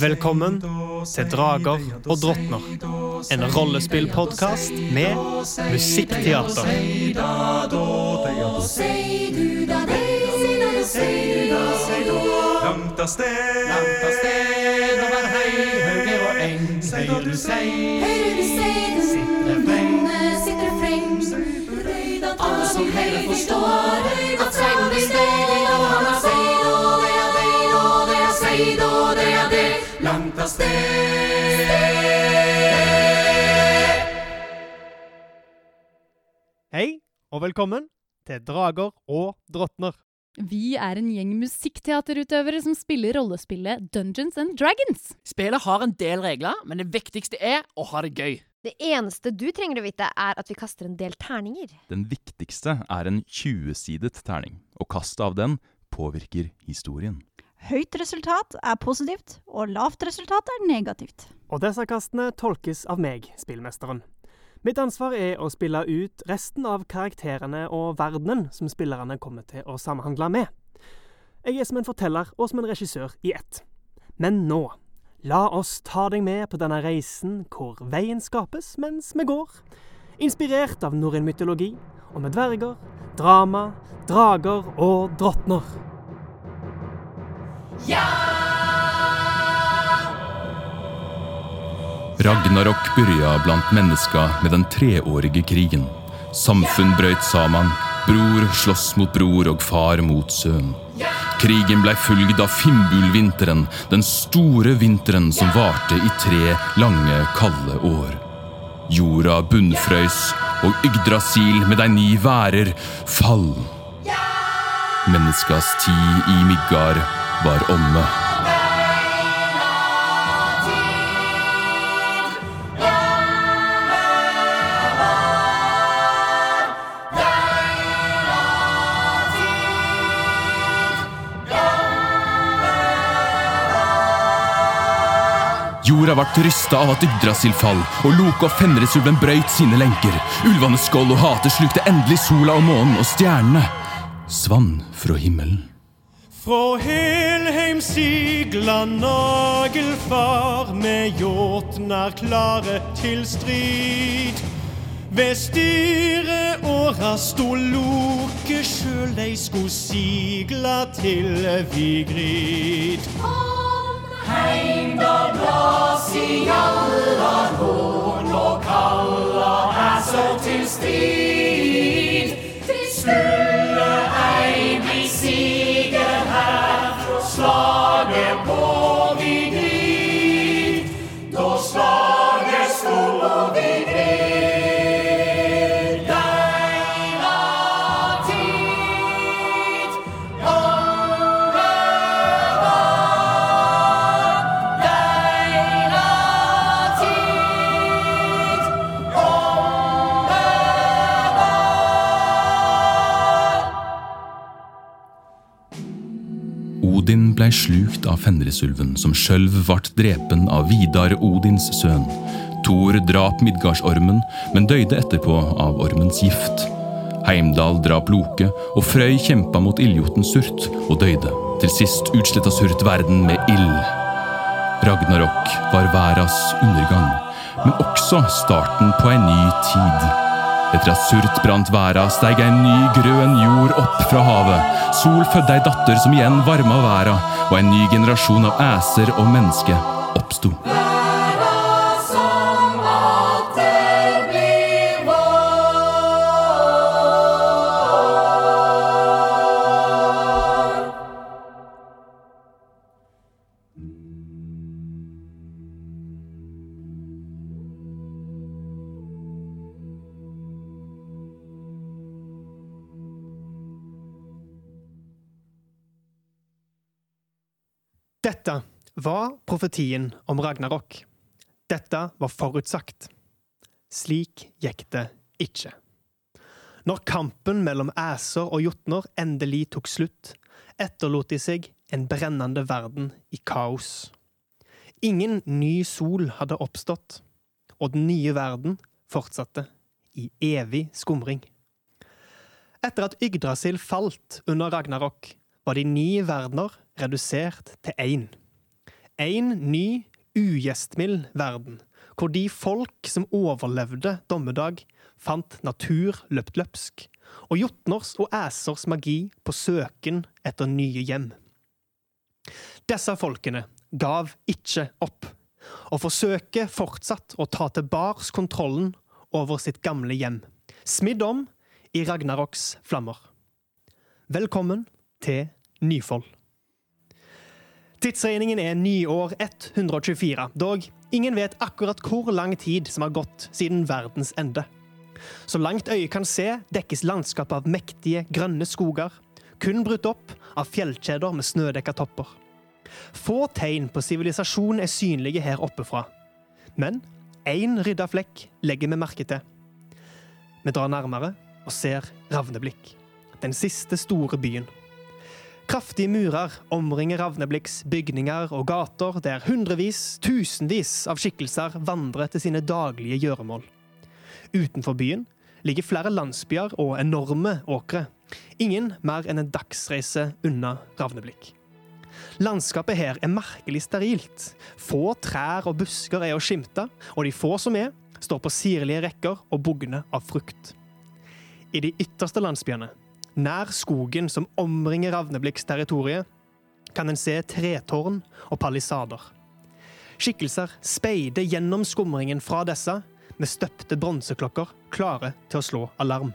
Velkommen til Drager og drottner. En rollespillpodkast med musikkteater. Langt av sted, over hei, hauger og eng, hører du sei, Hører du se sitter freng, sitter freng alle som hører forstår, At Seid sted. Hei, og velkommen til Drager og drottner. Vi er en gjeng musikkteaterutøvere som spiller rollespillet Dungeons and Dragons. Spillet har en del regler, men det viktigste er å ha det gøy. Det eneste du trenger å vite, er at vi kaster en del terninger. Den viktigste er en 20-sidet terning, og kastet av den påvirker historien. Høyt resultat er positivt, og lavt resultat er negativt. Og disse kastene tolkes av meg, spillmesteren. Mitt ansvar er å spille ut resten av karakterene og verdenen som spillerne kommer til å samhandle med. Jeg er som en forteller og som en regissør i ett. Men nå, la oss ta deg med på denne reisen hvor veien skapes mens vi går. Inspirert av norrøn mytologi og med dverger, drama, drager og drottner. Ragnarok byrja blant mennesker med den treårige krigen. Samfunn brøyt sammen, bror sloss mot bror og far mot sønn. Krigen blei fulgt av Fimbulvinteren, den store vinteren som varte i tre lange, kalde år. Jorda bunnfrøys, og Yggdrasil med de ni værer fall. Menneskas tid i Midgard var omme. Jorda ble rysta av at Yggdrasil fall, og Loke og Fenrisulven brøyt sine lenker. Ulvene skål og hate slukte endelig sola og månen, og stjernene svann fra himmelen. Fra Helheim sigla nagelfar med jotnar klare til strid. Ved styret åra sto Loke sjøl dei skulle sigla til Vigrid. Odin blei slukt av Fenrisulven, som sjølv vart drepen av Vidar Odins sønn. Thor drap Midgardsormen, men døyde etterpå av ormens gift. Heimdal drap Loke, og Frøy kjempa mot ildjoten Surt og døyde. Til sist utsletta Surt verden med ild. Ragnarok var verdas undergang, men også starten på ei ny tid. Etter at Surt brant verda, steig ei ny grønn jord opp fra havet. Sol fødde ei datter som igjen varma verda, og en ny generasjon av æser og menneske oppsto. Dette var profetien om Ragnarok. Dette var forutsagt. Slik gikk det ikke. Når kampen mellom æser og jotner endelig tok slutt, etterlot de seg en brennende verden i kaos. Ingen ny sol hadde oppstått, og den nye verden fortsatte i evig skumring. Etter at Yggdrasil falt under Ragnarok, var de ni verdener redusert til én. En ny, ugjestmild verden, hvor de folk som overlevde dommedag, fant natur løpt løpsk, og jotners og æsers magi på søken etter nye hjem. Disse folkene gav ikke opp, og forsøker fortsatt å ta tilbake kontrollen over sitt gamle hjem, smidd om i Ragnaroks flammer. Velkommen til Nyfold. Tidsregningen er nyår 124, dog ingen vet akkurat hvor lang tid som har gått siden verdens ende. Så langt øyet kan se, dekkes landskapet av mektige, grønne skoger, kun brutt opp av fjellkjeder med snødekka topper. Få tegn på sivilisasjon er synlige her oppefra, men én rydda flekk legger vi merke til. Vi drar nærmere og ser Ravneblikk, den siste store byen. Kraftige murer omringer Ravneblikks bygninger og gater, der hundrevis, tusenvis av skikkelser vandrer til sine daglige gjøremål. Utenfor byen ligger flere landsbyer og enorme åkre. Ingen mer enn en dagsreise unna Ravneblikk. Landskapet her er merkelig sterilt. Få trær og busker er å skimte, og de få som er, står på sirlige rekker og bugner av frukt. I de ytterste landsbyene, nær skogen som omringer Ravneblikks territorium, kan en se tretårn og palisader. Skikkelser speider gjennom skumringen fra disse med støpte bronseklokker klare til å slå alarm.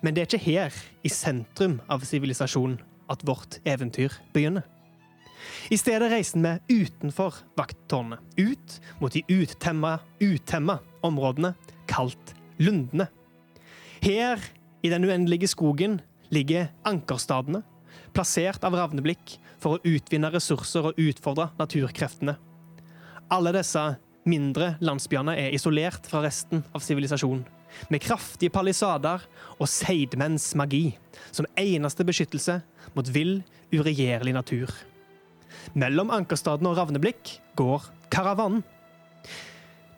Men det er ikke her, i sentrum av sivilisasjonen, at vårt eventyr begynner. I stedet reiser vi utenfor vakttårnet, ut mot de uttemma, utemma områdene, kalt lundene. Her, i den uendelige skogen, ligger ankerstadene, plassert av Ravneblikk for å utvinne ressurser og utfordre naturkreftene. Alle disse mindre landsbyene er isolert fra resten av sivilisasjonen, med kraftige palisader og seidmenns magi som eneste beskyttelse mot vill, uregjerlig natur. Mellom Ankerstaden og Ravneblikk går karavanen.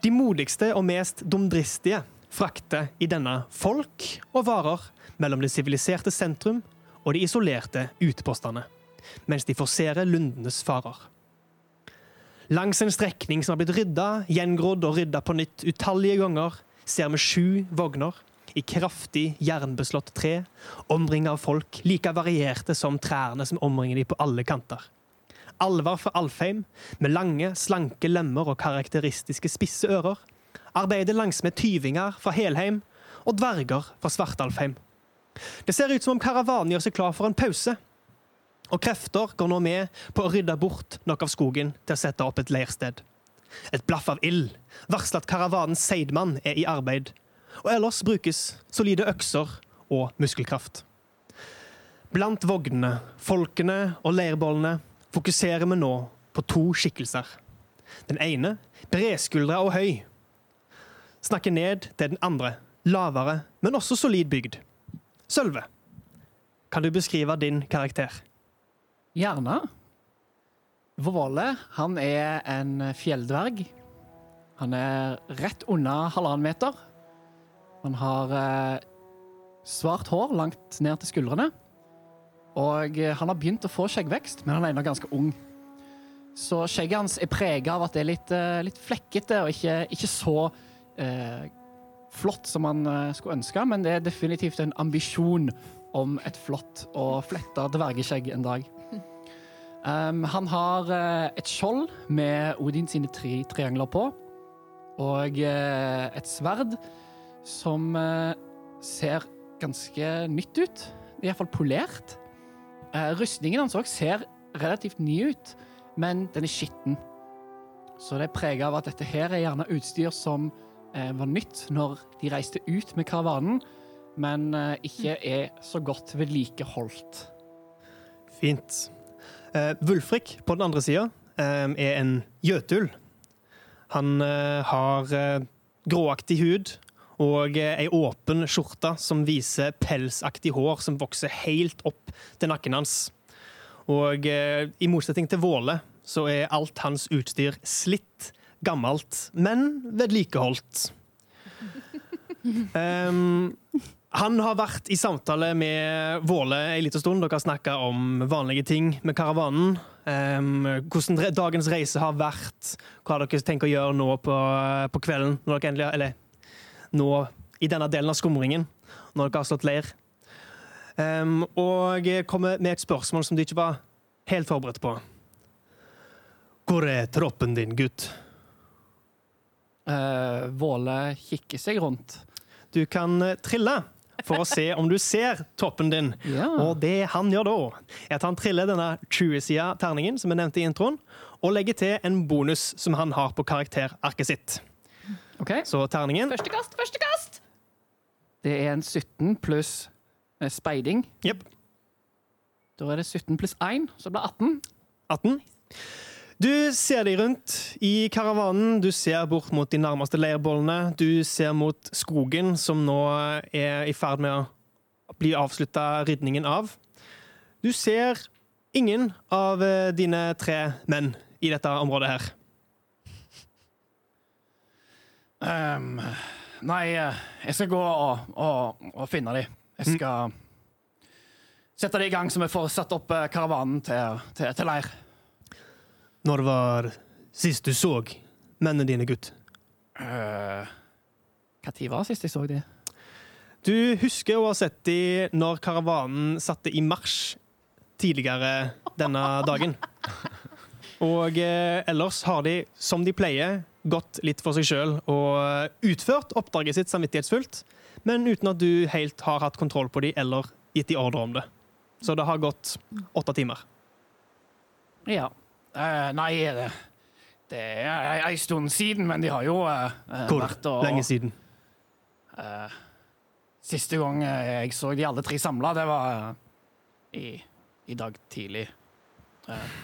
De modigste og mest dumdristige frakter i denne folk og varer mellom det siviliserte sentrum og de isolerte utepostene, mens de forserer lundenes farer. Langs en strekning som har blitt rydda, gjengrodd og rydda på nytt utallige ganger, ser vi sju vogner i kraftig jernbeslått tre, omringa av folk like varierte som trærne som omringer de på alle kanter. Alvar fra Alfheim, med lange, slanke lemmer og karakteristiske spisse ører, arbeider langsmed tyvinger fra Helheim og dverger fra Svartalfheim. Det ser ut som om karavanen gjør seg klar for en pause, og krefter går nå med på å rydde bort noe av skogen til å sette opp et leirsted. Et blaff av ild varsler at karavanens seidmann er i arbeid, og ellers brukes solide økser og muskelkraft. Blant vognene, folkene og leirbollene fokuserer vi nå på to skikkelser. Den ene, bredskuldra og høy, snakker ned til den andre, lavere, men også solid bygd. Sølve, kan du beskrive din karakter? Gjerne. Våle, han er en fjelldverg. Han er rett unna halvannen meter. Han har eh, svart hår langt ned til skuldrene. Og eh, han har begynt å få skjeggvekst, men han er ennå ganske ung. Så skjegget hans er prega av at det er litt, eh, litt flekkete og ikke, ikke så eh, flott som man eh, skulle ønske, men det er definitivt en ambisjon om et flott og fletta dvergeskjegg en dag. Um, han har eh, et skjold med Odin sine tre triangler på, og eh, et sverd som ser ganske nytt ut. i hvert iallfall polert. Rustningen hans òg ser relativt ny ut, men den er skitten. Så det er prega av at dette her er gjerne utstyr som var nytt når de reiste ut med karavanen, men eh, ikke er så godt vedlikeholdt. Fint. Uh, Wulfrik på den andre sida er en jøtul. Han eh, har eh, gråaktig hud og ei åpen skjorte som viser pelsaktig hår som vokser helt opp til nakken hans. Og i motsetning til Våle så er alt hans utstyr slitt, gammelt, men vedlikeholdt. Um, Han har vært i samtale med Våle en liten stund. Dere har snakka om vanlige ting med karavanen. Um, hvordan dagens reise har vært. Hva dere tenker å gjøre nå på, på kvelden. Endelig, eller nå i denne delen av skumringen, når dere har slått leir. Um, og jeg kommer med et spørsmål som du ikke var helt forberedt på. Hvor er troppen din, gutt? Eh, Våle kikker seg rundt. Du kan eh, trille for å se om du ser toppen din. Ja. Og det han gjør da, er at han triller denne 20-sida terningen som jeg nevnte i introen, og legger til en bonus som han har på karakterarket sitt. OK. Så terningen Første kast, første kast! Det er en 17 pluss eh, speiding. Yep. Da er det 17 pluss 1, så blir det blir 18. 18. Du ser deg rundt i karavanen. Du ser bort mot de nærmeste leirbollene. Du ser mot skogen, som nå er i ferd med å bli avslutta rydningen av. Du ser ingen av eh, dine tre menn i dette området her. Um, nei, eh, jeg skal gå og, og, og finne dem. Jeg skal sette dem i gang, så vi får satt opp eh, karavanen til, til, til leir. Når var sist du så mennene dine, gutt? Uh, Når var sist jeg så de? Du husker å ha sett de når karavanen satte i marsj tidligere denne dagen. Og eh, ellers har de, som de pleier, gått litt for seg sjøl og utført oppdraget sitt samvittighetsfullt, men uten at du helt har hatt kontroll på de eller gitt de ordre om det. Så det har gått åtte timer. Ja. Eh, nei, det, det er ei stund siden, men de har jo uh, eh, Hvor vært og lenge siden? Uh, siste gang eh, jeg så de alle tre samla, det var eh, i, i dag tidlig. Eh,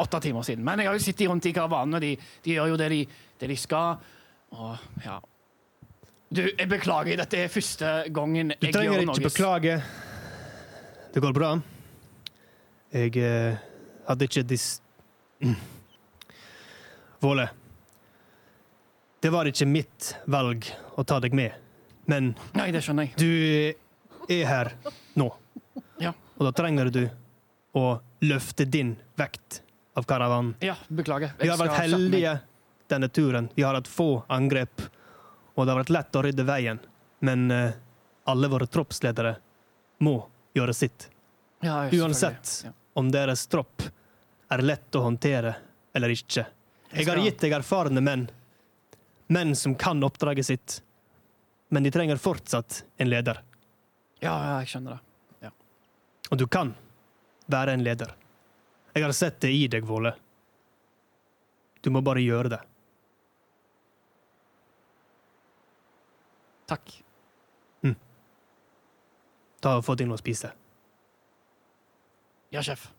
åtte timer siden. Men jeg har jo sittet rundt i karavanen, og de, de gjør jo det de, det de skal. Og ja Du, jeg beklager, dette er første gangen jeg gjør noe Du trenger ikke beklage. Det går bra. Jeg eh, hadde ikke dis... Våle. Det var ikke mitt valg å ta deg med, men Nei, det skjønner jeg. du er her nå. Ja. Og da trenger du å løfte din vekt av karavanen. Ja, beklager. Vi har vært heldige denne turen. Vi har hatt få angrep, og det har vært lett å rydde veien. Men uh, alle våre troppsledere må gjøre sitt. Ja, Uansett. Ja. om deres tropp er lett å håndtere eller ikke. Jeg har gitt deg erfarne menn. Menn som kan oppdraget sitt. Men de trenger fortsatt en leder. Ja, ja, jeg skjønner det. Og du kan være en leder. Jeg har sett det i deg, Våle. Du må bare gjøre det. Takk. Ta og Få deg noe å spise. Ja, sjef.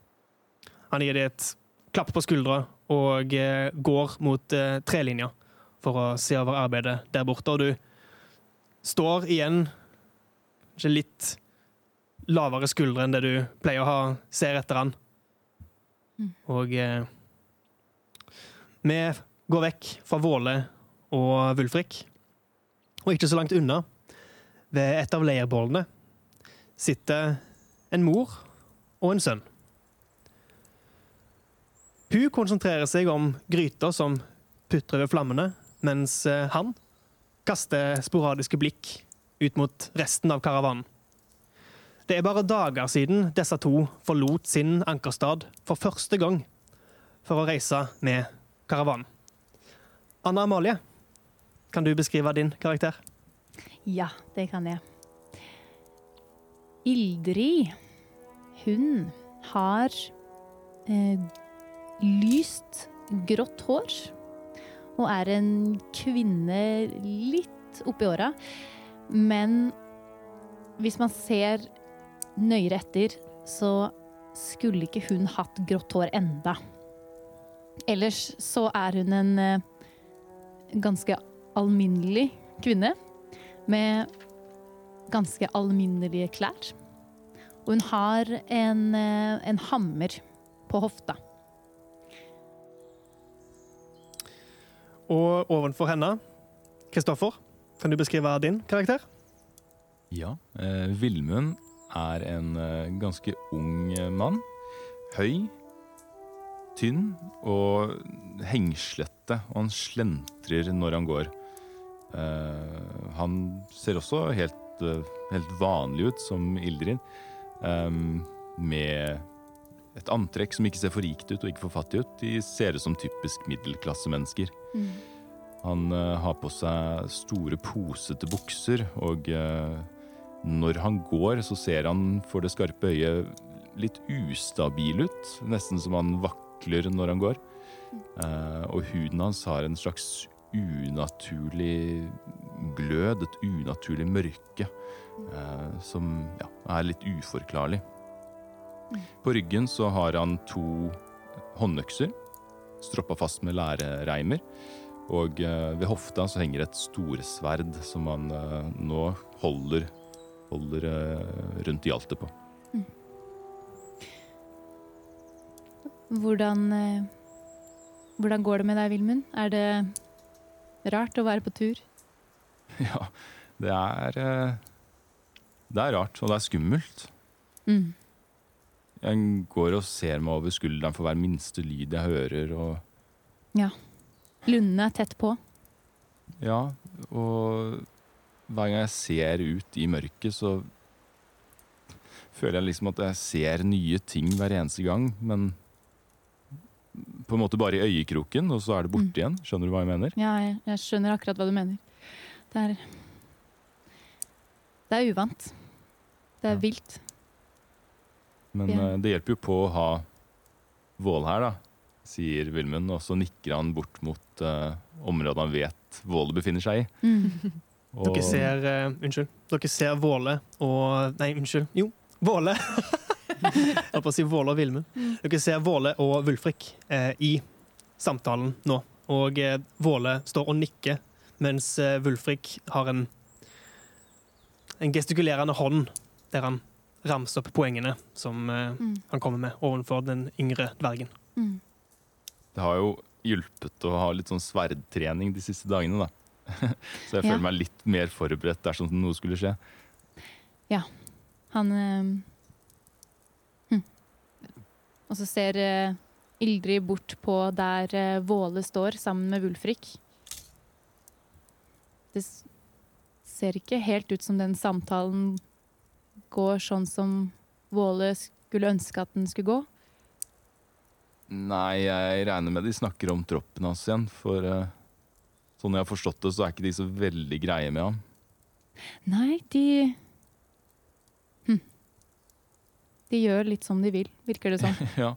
Han gir deg et klapp på skuldra og eh, går mot eh, trelinja for å se over arbeidet der borte. Og du står igjen kanskje litt lavere skuldre enn det du pleier å ha, ser etter han. Og eh, vi går vekk fra Våle og Vulfrik. og ikke så langt unna, ved et av leirbålene, sitter en mor og en sønn. Hun konsentrerer seg om gryta som putrer ved flammene, mens eh, han kaster sporadiske blikk ut mot resten av karavanen. Det er bare dager siden disse to forlot sin ankerstad for første gang for å reise med karavanen. Anna Amalie, kan du beskrive din karakter? Ja, det kan jeg. Ildrid, hun har eh, lyst grått hår og er en kvinne litt oppi åra. Men hvis man ser nøyere etter, så skulle ikke hun hatt grått hår enda. Ellers så er hun en eh, ganske alminnelig kvinne med ganske alminnelige klær. Og hun har en, eh, en hammer på hofta. Og ovenfor henne, Kristoffer, kan du beskrive din karakter? Ja, eh, Vilmund er en eh, ganske ung eh, mann. Høy, tynn og hengslete, og han slentrer når han går. Eh, han ser også helt, eh, helt vanlig ut som Ildrid, eh, med et antrekk som ikke ser for rikt ut og ikke for fattig ut. De ser ut som typisk middelklassemennesker. Han uh, har på seg store, posete bukser, og uh, når han går, så ser han for det skarpe øyet litt ustabil ut. Nesten som han vakler når han går. Uh, og huden hans har en slags unaturlig glød, et unaturlig mørke, som ja, er litt uforklarlig. På ryggen så har han to håndøkser, stroppa fast med lærereimer. Og eh, ved hofta så henger et storsverd som han eh, nå holder, holder eh, rundt hjaltet på. Hvordan, eh, hvordan går det med deg, Vilmund? Er det rart å være på tur? Ja, det er Det er rart, og det er skummelt. Mm. Jeg går og ser meg over skulderen for hver minste lyd jeg hører, og Ja. Lundene er tett på. ja, og hver gang jeg ser ut i mørket, så føler jeg liksom at jeg ser nye ting hver eneste gang, men på en måte bare i øyekroken, og så er det borte Mm. igjen. Skjønner du hva jeg mener? Ja, jeg, jeg skjønner akkurat hva du mener. Det er Det er uvant. Det er Ja. vilt. Men Ja. eh, det hjelper jo på å ha Vål her, da, sier Vilmund, og så nikker han bort mot uh, området han vet Våle befinner seg i. Mm. Og, Dere ser uh, Unnskyld. Dere ser Våle og Nei, unnskyld. Jo, Våle. Jeg holdt på å si Våle og Vilmund. Dere ser Våle og Vulfrik uh, i samtalen nå. Og Våle står og nikker, mens Vulfrik Wulfrik har en en gestikulerende hånd der han ramser opp poengene som eh, Mm. han kommer med overfor den yngre dvergen. Mm. Det har jo hjulpet å ha litt sånn sverdtrening de siste dagene, da. Så jeg Ja. føler meg litt mer forberedt dersom noe skulle skje. Ja. Han øh... hm. Og så ser øh, Ildrid bort på der øh, Våle står sammen med Wulfrik. Det ser ikke helt ut som den samtalen går sånn som Våle skulle ønske at den skulle gå. Nei, jeg regner med de snakker om troppen hans igjen, for uh, sånn jeg har forstått det, så er ikke de så veldig greie med ham. Nei, de hm. De gjør litt som de vil, virker det som. ja.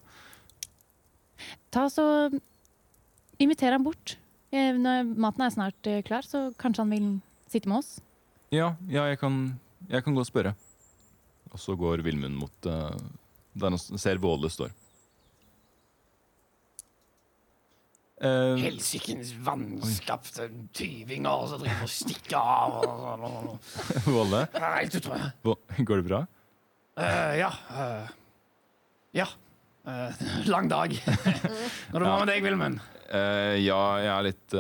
Ta så Inviter han bort. Eh, Når maten er snart eh, klar, så kanskje han vil sitte med oss. Ja, ja jeg, kan, jeg kan gå og spørre. Og så går Vilmund mot uh, der han ser Våle står. Uh, Helsikens vanskapte tyvinger som driver og stikker av. Nei, Helt utrolig. Går det bra? Uh, ja. Uh, ja. Lang dag. Når det var med deg, Vilmund. Ja, jeg er litt,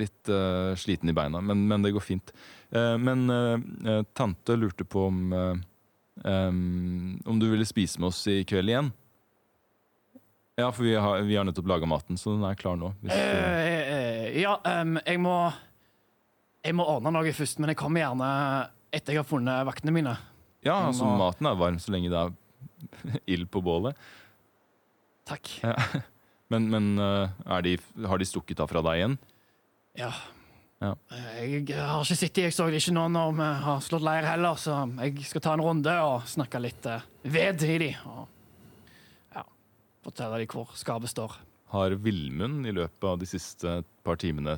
litt sliten i beina, men, men det går fint. Eh, men eh, eh, tante lurte på om Om du ville spise med oss i kveld igjen? Ja, for vi har, vi har nettopp laga maten, så den er klar nå. Hvis, ja, jeg må Jeg må ordne noe først, men jeg kommer gjerne etter jeg har funnet vaktene mine. ja, altså må... maten er varm så lenge det er ild på bålet. Takk. Men, men er de, har de stukket av fra deg igjen? Ja. Ja. Eh, Jeg har ikke sittet Jeg så det ikke nå når vi har slått leir heller, så jeg skal ta en runde og snakke litt eh, ved i de. Og ja, fortelle de hvor skapet står. Har Villmund i løpet av de siste par timene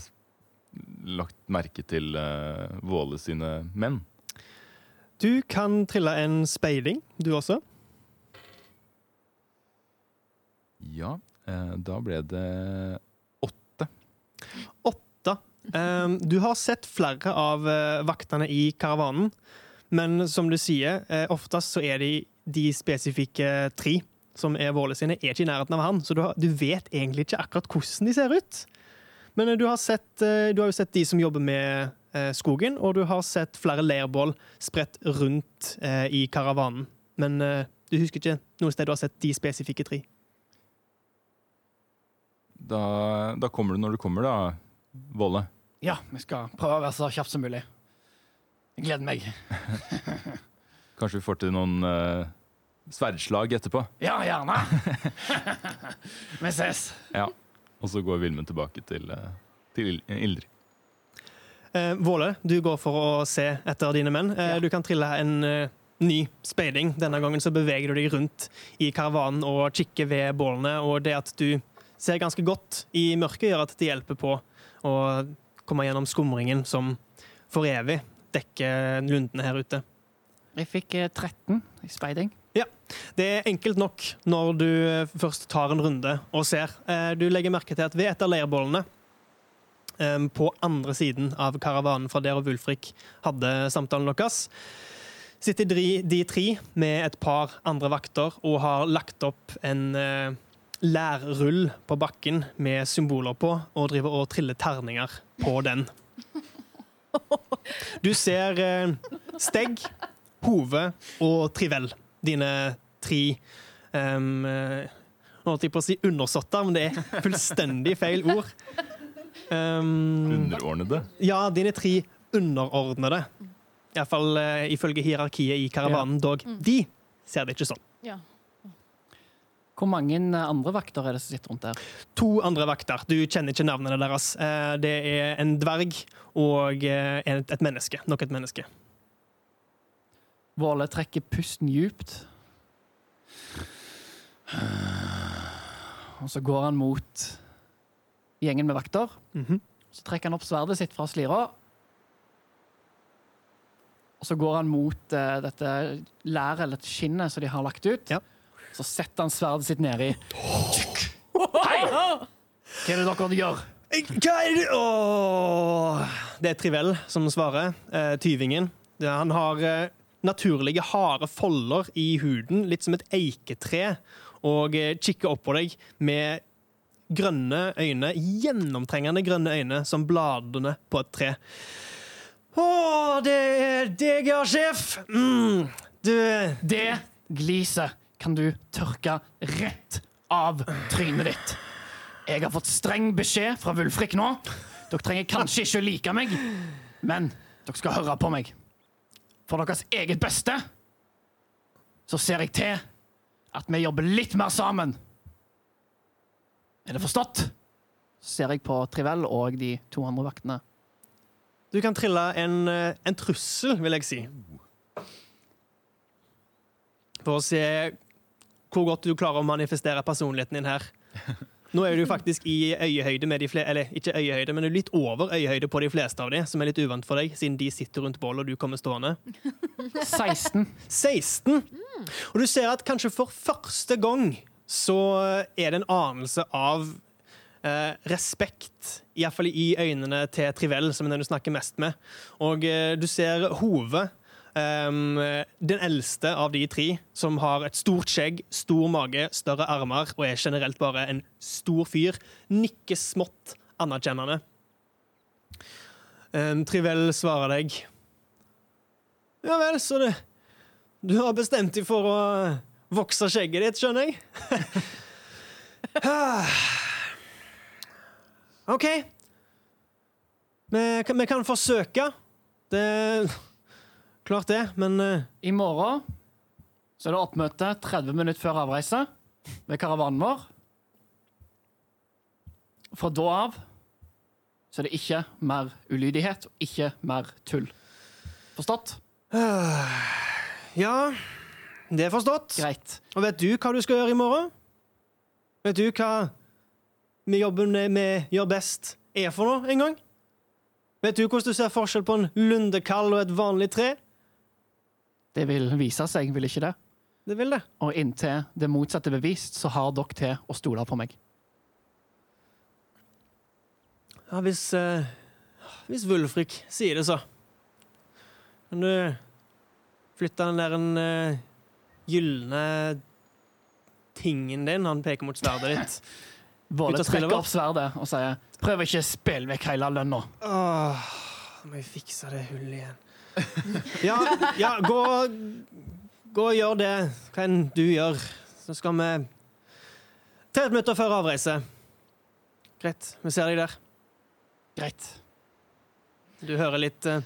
lagt merke til uh, Våle sine menn? Du kan trille en speiling, du også. Ja, eh, da ble det åtte. Åtte. Um, du har sett flere av eh, vaktene i karavanen, men som du sier, eh, oftest så er de de spesifikke tre som er Våle sine, er ikke i nærheten av han, så du, har, du vet egentlig ikke akkurat hvordan de ser ut. Men eh, du har, sett, du har jo sett de som jobber med skogen, og du har sett flere leirbål spredt rundt eh, i karavanen. Men eh, du husker ikke noe sted du har sett de spesifikke tre. Da, da kommer du når du kommer, da, Volle. Ja, vi skal prøve å være så kjapt som mulig. Jeg gleder meg. Kanskje vi får til noen uh, sverdslag etterpå. Ja, gjerne. vi ses. Ja. Og så går Vilmund tilbake til, uh, til Ildrid. Eh, Våle, du går for å se etter dine menn. Eh, Ja. Du kan trille en uh, ny speiding. Denne gangen så beveger du deg rundt i karavanen og kikker ved bålene, og det at du ser ganske godt i mørket, gjør at det hjelper på å komme gjennom skumringen som for evig dekker lundene her ute. Jeg fikk eh, 13 i speiding. Ja. Det er enkelt nok når du eh, først tar en runde og ser. Eh, Du legger merke til at ved et av leirbålene eh, på andre siden av karavanen fra der og Wulfrik hadde samtalen deres, sitter de, tre med et par andre vakter og har lagt opp en eh, lærrull på bakken med symboler på, og driver og triller terninger på den. Du ser eh, Stegg, Hove og Trivell. Dine tre um, Nå holdt jeg på å si undersåtter, men det er fullstendig feil ord. Um, Underordnede. ja, dine tre underordnede. Iallfall uh, ifølge hierarkiet i karavanen, dog. De ser det ikke sånn. Ja. Hvor mange eh, andre vakter er det som sitter rundt der? To andre vakter. Du kjenner ikke navnene deres. Eh, Det er en dverg og eh, et, menneske. Nok et menneske. Våle trekker pusten djupt. Og så går han mot gjengen med vakter. Mhm. Så trekker han opp sverdet sitt fra slira. Og så går han mot dette læret, eller skinnet, som de har lagt ut. Ja. Så setter han sverdet sitt nedi. Hei! Hva er det dere gjør? Hva er det Åh. Det er Trivell som svarer. Eh, tyvingen. Han har eh, naturlige, harde folder i huden, litt som et eiketre, og eh, kikker opp på deg med grønne øyne, gjennomtrengende grønne øyne, som bladene på et tre. Å, det er deg, ja, sjef! Mm. Du Det gliset kan du tørke rett av trynet ditt. Jeg har fått streng beskjed fra Wulfrik nå. Dere trenger kanskje ikke å like meg, men dere skal høre på meg. For deres eget beste så ser jeg til at vi jobber litt mer sammen. Er det forstått? Så ser jeg på Trivell og de to andre vaktene. Du kan trille en, eh, en trussel, vil jeg si. For å se hvor godt du klarer å manifestere personligheten din her. Nå er du faktisk i øyehøyde med de fleste, eller ikke øyehøyde, men du er litt over øyehøyde på de fleste av de, som er litt uvant for deg, siden de sitter rundt bålet og du kommer stående. 16. 16. Og du ser at kanskje for første gang så er det en anelse av eh, respekt, iallfall i øynene til Trivell, som er den du snakker mest med. Og eh, du ser Hove, ehm, den eldste av de tre, som har et stort skjegg, stor mage, større armer og er generelt bare en stor fyr, nikker smått anerkjennende. Um, Trivel svarer deg Ja vel, så det du har bestemt deg for å vokse skjegget ditt, skjønner jeg. OK. Vi, kan- vi kan forsøke. Det Klart det, men uh... I morgen så er det oppmøte 30 minutter før avreise ved karavanen vår. Fra da av så er det ikke mer ulydighet og ikke mer tull. Forstått? Ja, det er forstått. Greit. Og vet du hva du skal gjøre i morgen? Vet du hva vi jobben vi gjør best, er for noe en gang? Vet du hvordan du ser forskjell på en lundekall og et vanlig tre? Det vil vise seg, vil ikke det? Det vil det. Og inntil det motsatte er bevist, så har dere til å stole på meg. Ja, hvis eh, Hvis Wulfrik sier det, så. Kan du flytte den der en uh, gylne tingen din? Han peker mot sverdet ditt. Våle trekker opp sverdet og sier Prøv ikke å spille vekk hele lønna. Åh, Må jeg fikse det hullet igjen. Ja, ja gå, gå og gjør det. Hva enn du gjør. Så skal vi Tre minutter før avreise. Greit. Vi ser deg der. Greit. Du hører litt uh,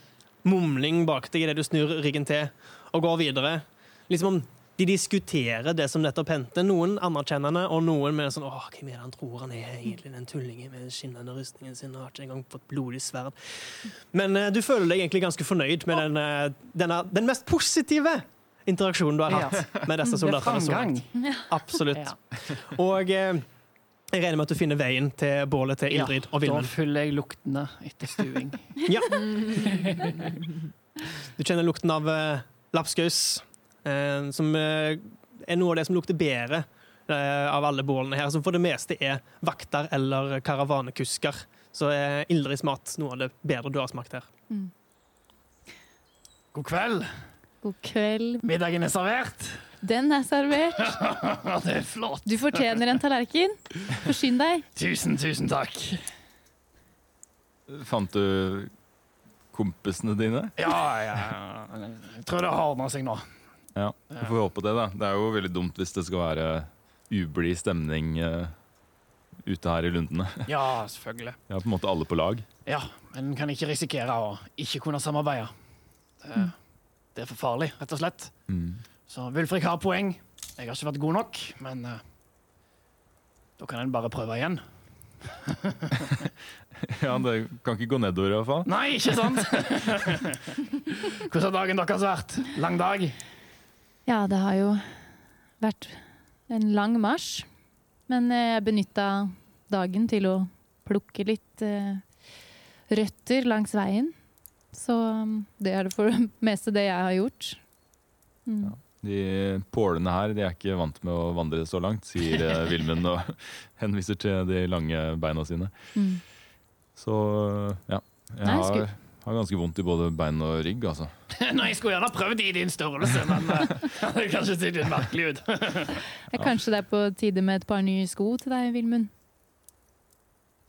mumling bak deg idet du snur ryggen til og går videre. Liksom om de diskuterer det som nettopp hendte. Noen anerkjennende, og noen med sånn Åh, hvem er det han tror han er egentlig, den tullingen med den skinnende rustningen sin? Har ikke engang fått blodig sverd. Men uh, du føler deg egentlig ganske fornøyd med den, uh, denne, den mest positive interaksjonen du har Ja. hatt med disse Det soldatene. så langt. Absolutt. Ja. Og uh, jeg regner med at du finner veien til bålet til Ildrid og Da følger jeg luktene etter stuing. Ja. Du kjenner lukten av uh, lapskaus, som eh, er noe av det som lukter bedre eh, av alle bålene her. Som for det meste er vakter eller karavanekusker. Så er Ildrids mat noe av det bedre du har smakt her. God kveld. God kveld. Middagen er servert. Den er servert. det er flott. Du fortjener en tallerken. Forsyn deg. Tusen, tusen takk. Fant du kompisene dine? Ja, ja. Jeg tror det ordner seg nå. Ja, vi får håpe det, da. Det er jo veldig dumt hvis det skal være ublid stemning uh, ute her i lundene. Ja, selvfølgelig. Ja, på en måte alle på lag. Ja, men kan ikke risikere å ikke kunne samarbeide. Det, det er for farlig, rett og slett. Mm. Så Wulfrik har poeng. Jeg har ikke vært god nok, men uh, da kan en bare prøve igjen. Ja, det kan ikke gå nedover i hvert fall. Nei, ikke sant? Hvordan har dagen deres vært? Lang dag? Ja, det har jo vært en lang marsj. Men eh, jeg benytta dagen til å plukke litt eh, røtter langs veien. Så um, det er det for det meste det jeg har gjort. Mm. Ja. De pålene her de er ikke vant med å vandre så langt, sier eh, Vilmund og henviser til de lange beina sine. Mm. Så ja. Jeg har. Har ganske vondt i både bein og rygg, altså. Nei, jeg skulle gjerne prøvd i din størrelse, men det det kanskje ser litt merkelig ut. Ja, kanskje det er på tide med et par nye sko til deg, Vilmund?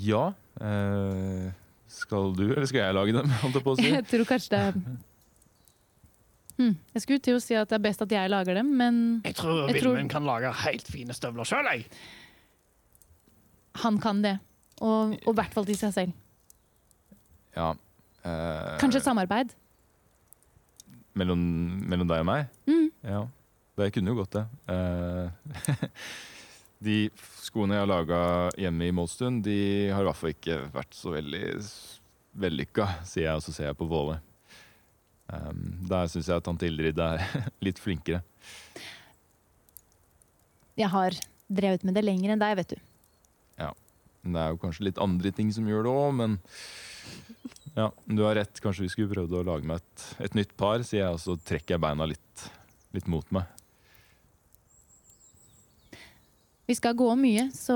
Ja. Eh, skal du, eller skal jeg lage dem? Holdt jeg på å si. Jeg tror kanskje det er hm. Jeg skulle til å si at det er best at jeg lager dem, men Jeg tror Jeg tror- kan lage helt fine støvler sjøl, jeg. han kan det. Og og i hvert fall til seg selv. Ja. Eh, Kanskje et samarbeid. mellom, mellom deg og meg? Mm. Ja. Det kunne jo gått, det. Uh, de skoene jeg har laga hjemme i Målstuen, de har i hvert fall ikke vært så veldig vellykka, sier jeg, og så ser jeg på Våle. Um, der syns jeg tante Ildrid er litt flinkere. Jeg har drevet med det lenger enn deg, vet du. Men Det er jo kanskje litt andre ting som gjør det òg, men ja, du har rett. Kanskje vi skulle prøvd å lage meg et, et nytt par, sier jeg, og så trekker jeg beina litt, litt mot meg. Vi skal gå mye, så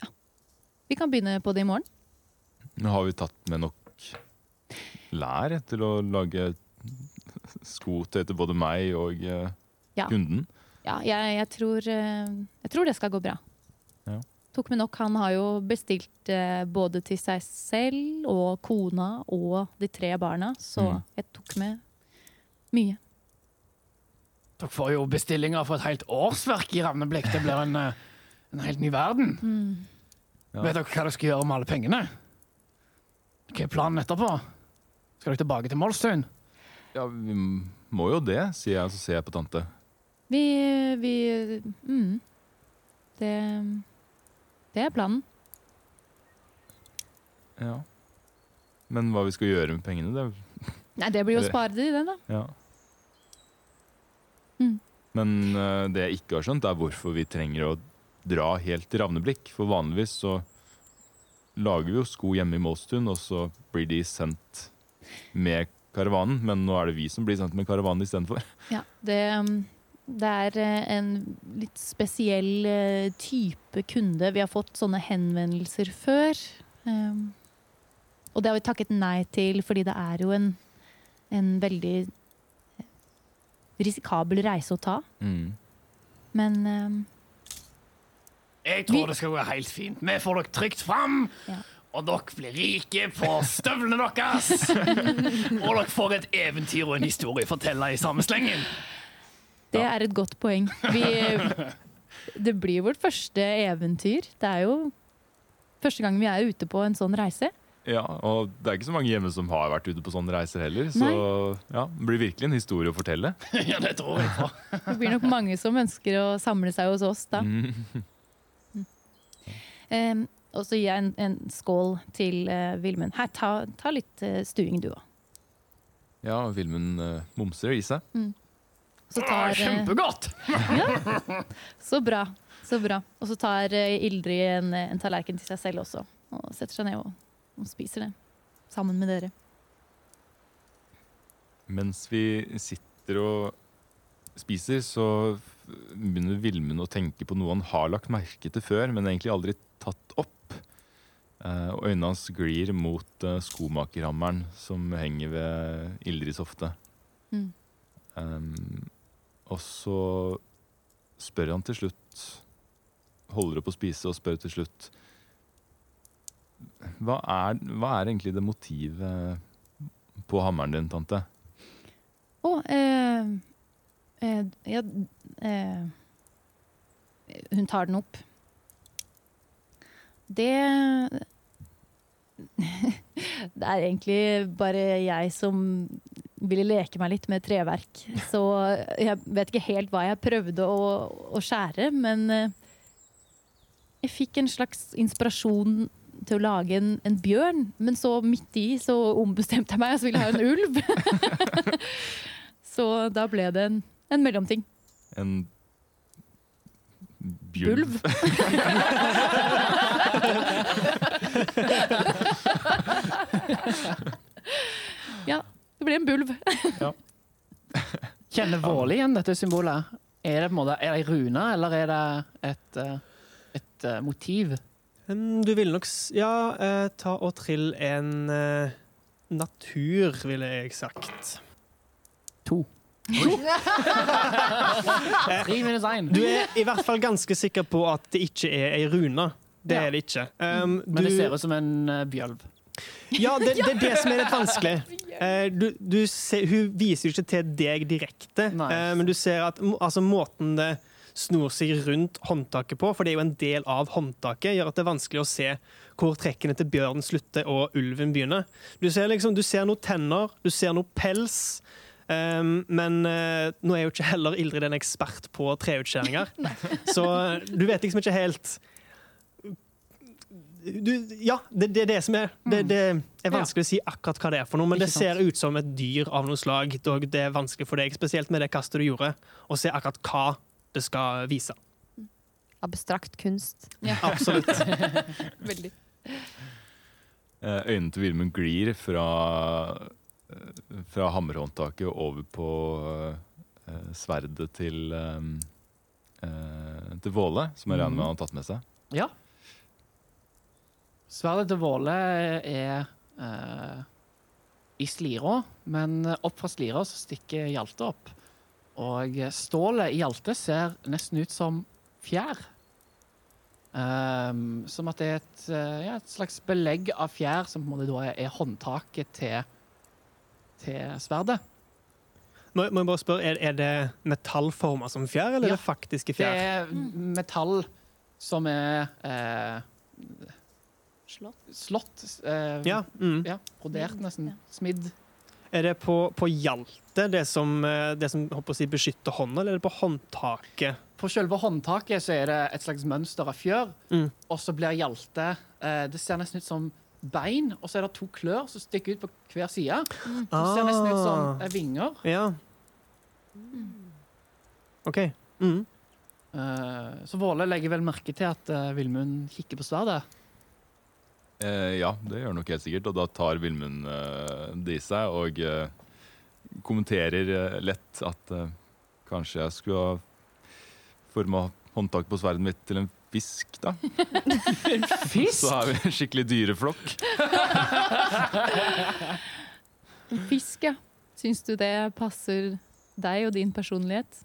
Ja. Vi kan begynne på det i morgen. Nå har vi tatt med nok lær til å lage sko til både meg og eh, Ja. kunden. Ja, jeg, jeg, tror, eh, jeg tror det skal gå bra. Tok med nok. Han har jo bestilt eh, både til seg selv og kona og de tre barna, så Mm. jeg tok med mye. Dere får jo bestillinger for et helt årsverk i Ravneblikk. Det blir en, eh, en helt ny verden. Ja. Vet dere hva dere skal gjøre med alle pengene? Hva er planen etterpå? Skal dere tilbake til Molstuen? Ja, vi må jo det, sier jeg, så ser jeg på tante. Vi, vi mm, det, det er planen. Ja. Men hva vi skal gjøre med pengene, det Nei, det blir jo å spare det i det, da. Ja. Mm. Men uh, det jeg ikke har skjønt, er hvorfor vi trenger å dra helt til Ravneblikk. For vanligvis så lager vi jo sko hjemme i Målstuen, og så blir de sendt med karavanen. Men nå er det vi som blir sendt med karavanen istedenfor. Ja, det, um, det er eh, en litt spesiell eh, type kunde. Vi har fått sånne henvendelser før. Um, og det har vi takket nei til, fordi det er jo en, en veldig eh, risikabel reise å ta. Mm. Men um, Jeg tror Vi- det skal gå helt fint. Vi får dere trygt fram. Ja. Og dere blir rike på støvlene deres! og dere får et eventyr og en historie å fortelle i samme slengen. Det er et godt poeng. Vi, det blir vårt første eventyr. Det er jo første gang vi er ute på en sånn reise. Ja, og det er ikke så mange hjemme som har vært ute på sånne reiser heller. Så ja, det blir virkelig en historie å fortelle. ja, det tror jeg på. Det blir nok mange som ønsker å samle seg hos oss da. Mm. Um, og så gir jeg en, en skål til uh, Vilmund. Her, ta, ta litt uh, stuing du òg. Ja, Vilmund uh, mumser i seg. Så tar, eh, Kjempegodt! Så bra. Så bra. Og så tar eh, Ildrid en, en tallerken til seg selv også, og setter seg ned og, og spiser det. Sammen med dere. Mens vi sitter og spiser, så begynner Vilmund å tenke på noe han har lagt merke til før, men egentlig aldri tatt opp. Eh, og øynene hans glir mot eh, skomakerhammeren som henger ved Ildrids hofte. Mm. Um, og så spør han til slutt Holder opp å spise og spør til slutt hva er, hva er egentlig det motivet på hammeren din, tante? Å, eh, eh, ja eh, Hun tar den opp. Det Det er egentlig bare jeg som ville leke meg litt med treverk. Så jeg vet ikke helt hva jeg prøvde å, å skjære, men eh, jeg fikk en slags inspirasjon til å lage en, en bjørn, men så midt i så ombestemte jeg meg, og så ville jeg ha en ulv. så da ble det en, en mellomting. En ...ulv? Ja, det blir en bulv. Kjenner Våle igjen dette symbolet? Er det på en måte, er det ei rune, eller er det et, eh, et eh, motiv? Um, Du vil nok Ja, eh, ta og trill en eh, natur, ville jeg sagt. To. Tre minus én. Du er i hvert fall ganske sikker på at det ikke er ei rune. Det Ja. er det ikke. Um, Men det ser ut som en bjølv. Ja, det, det er det som er litt vanskelig. Eh, du, du ser, hun viser jo ikke til deg direkte, Nei. eh, men du ser at altså, måten det snor seg rundt håndtaket på, for det er jo en del av håndtaket, gjør at det er vanskelig å se hvor trekkene til bjørnen slutter og ulven begynner. Du ser, liksom, du ser noen tenner, du ser noe pels. Um, men uh, nå er jo ikke heller Ildrid en ekspert på treutskjæringer, så du vet liksom ikke helt du, ja, det, det er det som er det, det er vanskelig å si akkurat hva det er for noe, men det ser ut som et dyr av noe slag. Og det er vanskelig for deg, spesielt med det kastet du gjorde, å se akkurat hva det skal vise. Abstrakt kunst. Absolutt. Veldig. Eh, Øynene til Vilmund glir fra, eh, fra hammerhåndtaket over på eh, sverdet til til Våle, som jeg regner med han har tatt med seg. Ja. Sverdet til Våle er eh, i slira, men opp fra slira så stikker Hjalte opp. Og stålet i Hjalte ser nesten ut som fjær. Ehm, som at det er et, eh, ja, et slags belegg av fjær som på en måte da er, er håndtaket til, til sverdet. Må, må jeg bare spørre, Er, er det metallforma som fjær, eller Ja. er det faktiske fjær? Det er metall som er eh, Slått. Slott eh, Ja, mm. ja, brodert nesten. Ja. Smidd. Er det på, på hjalte, det som, eh, det som håper å si, beskytter hånda, eller er det på håndtaket? På selve håndtaket så er det et slags mønster av fjør, Mm. og så blir hjalte eh, Det ser nesten ut som bein, og så er det to klør som stikker ut på hver side. Det ser nesten ut som Ah. eh, vinger. Ja. OK. Mm. Eh, så Våle legger vel merke til at uh, Vilmund kikker på sverdet. Eh, ja, det gjør han nok helt sikkert, og da tar Vilmund eh, det i seg og eh, kommenterer eh, lett at eh, kanskje jeg skulle ha forma håndtaket på sverdet mitt til en fisk, da. Fisk! Så har vi en skikkelig dyreflokk. Fisk, ja. Syns du det passer deg og din personlighet?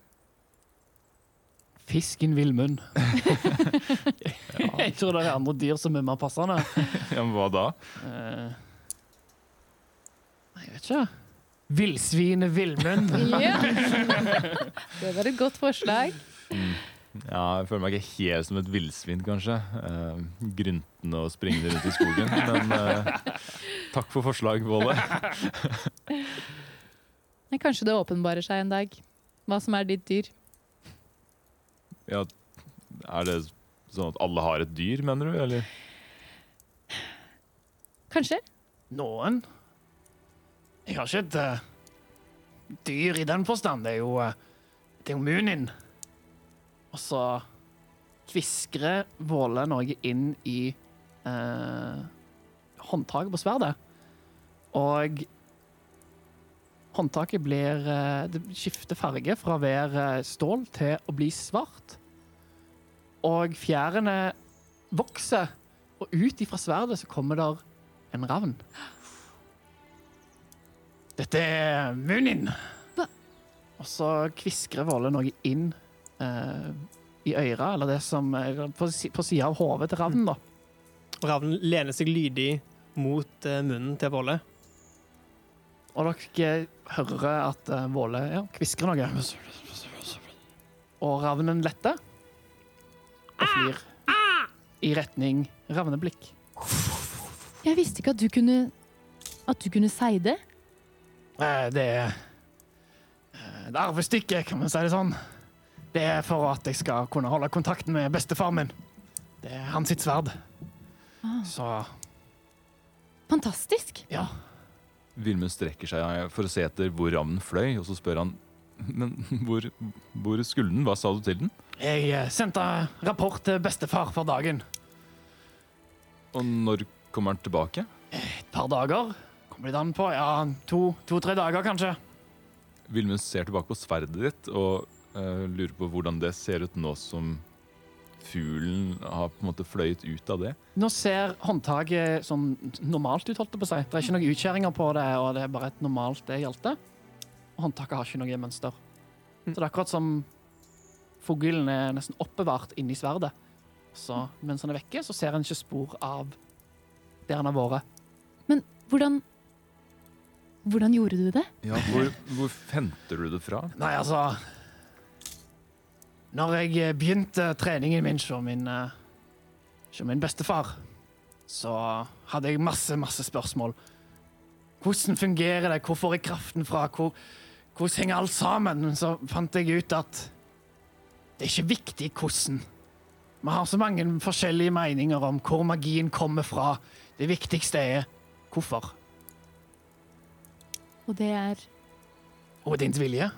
Fisken villmunn. Jeg tror det er andre dyr som er mer passende. Ja, men hva da? Eh, jeg vet ikke. Villsvinet villmunn. Ja. Det var et godt forslag. Ja, jeg føler meg ikke helt som et villsvin, kanskje. Uh, gryntende og springende rundt i skogen. Men uh, takk for forslag, Våle. Kanskje det åpenbarer seg en dag hva som er ditt dyr. Ja, er det sånn at alle har et dyr, mener du? Eller? Kanskje? Noen. Jeg har ikke et eh, dyr i den forstand. Det er jo, eh, det er jo Munin. Og så kviskrer Våle noe inn i eh, håndtaket på sverdet. Og håndtaket blir eh, Det skifter farge fra å være eh, stål til å bli svart. Og fjærene vokser, og ut ifra sverdet så kommer der en ravn. Dette er Munin. Og så kviskrer Våle noe inn eh, i øra, eller det som er på, si- på sida av hodet til ravnen, da. Ravnen lener seg lydig mot eh, munnen til Våle. Og dere hører at eh, Våle ja, kvisker noe. Og ravnen letter og flyr i retning ravneblikk. Jeg visste ikke at du kunne At du kunne si det. Det er eh, et arvestykke, kan man si det sånn. Det er for at jeg skal kunne holde kontakten med bestefaren min. Det er hans sitt sverd. Ah. Så Fantastisk. ja. Vilmund strekker seg for å se etter hvor ravnen fløy, og så spør han Men hvor, hvor skulle den? Hva sa du til den? Jeg eh, sendte rapport til bestefar for dagen. Og når kommer han tilbake? Et par dager. Kommer det an på. Ja, to-tre to, dager, kanskje. Vilmund ser tilbake på sverdet ditt og uh, lurer på hvordan det ser ut nå som fuglen har på en måte fløyet ut av det. Nå ser håndtaket sånn normalt ut, holdt det på seg. Det er ikke noen utkjæringer på det, og det er bare et normalt det hjelte. Håndtaket har ikke noe mønster. Så det er akkurat som fuglen er nesten oppbevart inni sverdet. Så mens han er vekke, så ser han ikke spor av der han har vært. Men hvordan Hvordan gjorde du det? Ja, hvor, hvor henter du det fra? Nei, altså Når jeg eh, begynte treningen min som min, som min bestefar, så hadde jeg masse, masse spørsmål. Hvordan fungerer det? Hvor får jeg kraften fra? Hvor, hvordan henger alt sammen? Men så fant jeg ut at det er ikke viktig hvordan. Vi har så mange forskjellige meninger om hvor magien kommer fra. Det viktigste er hvorfor. Og det er Og din vilje.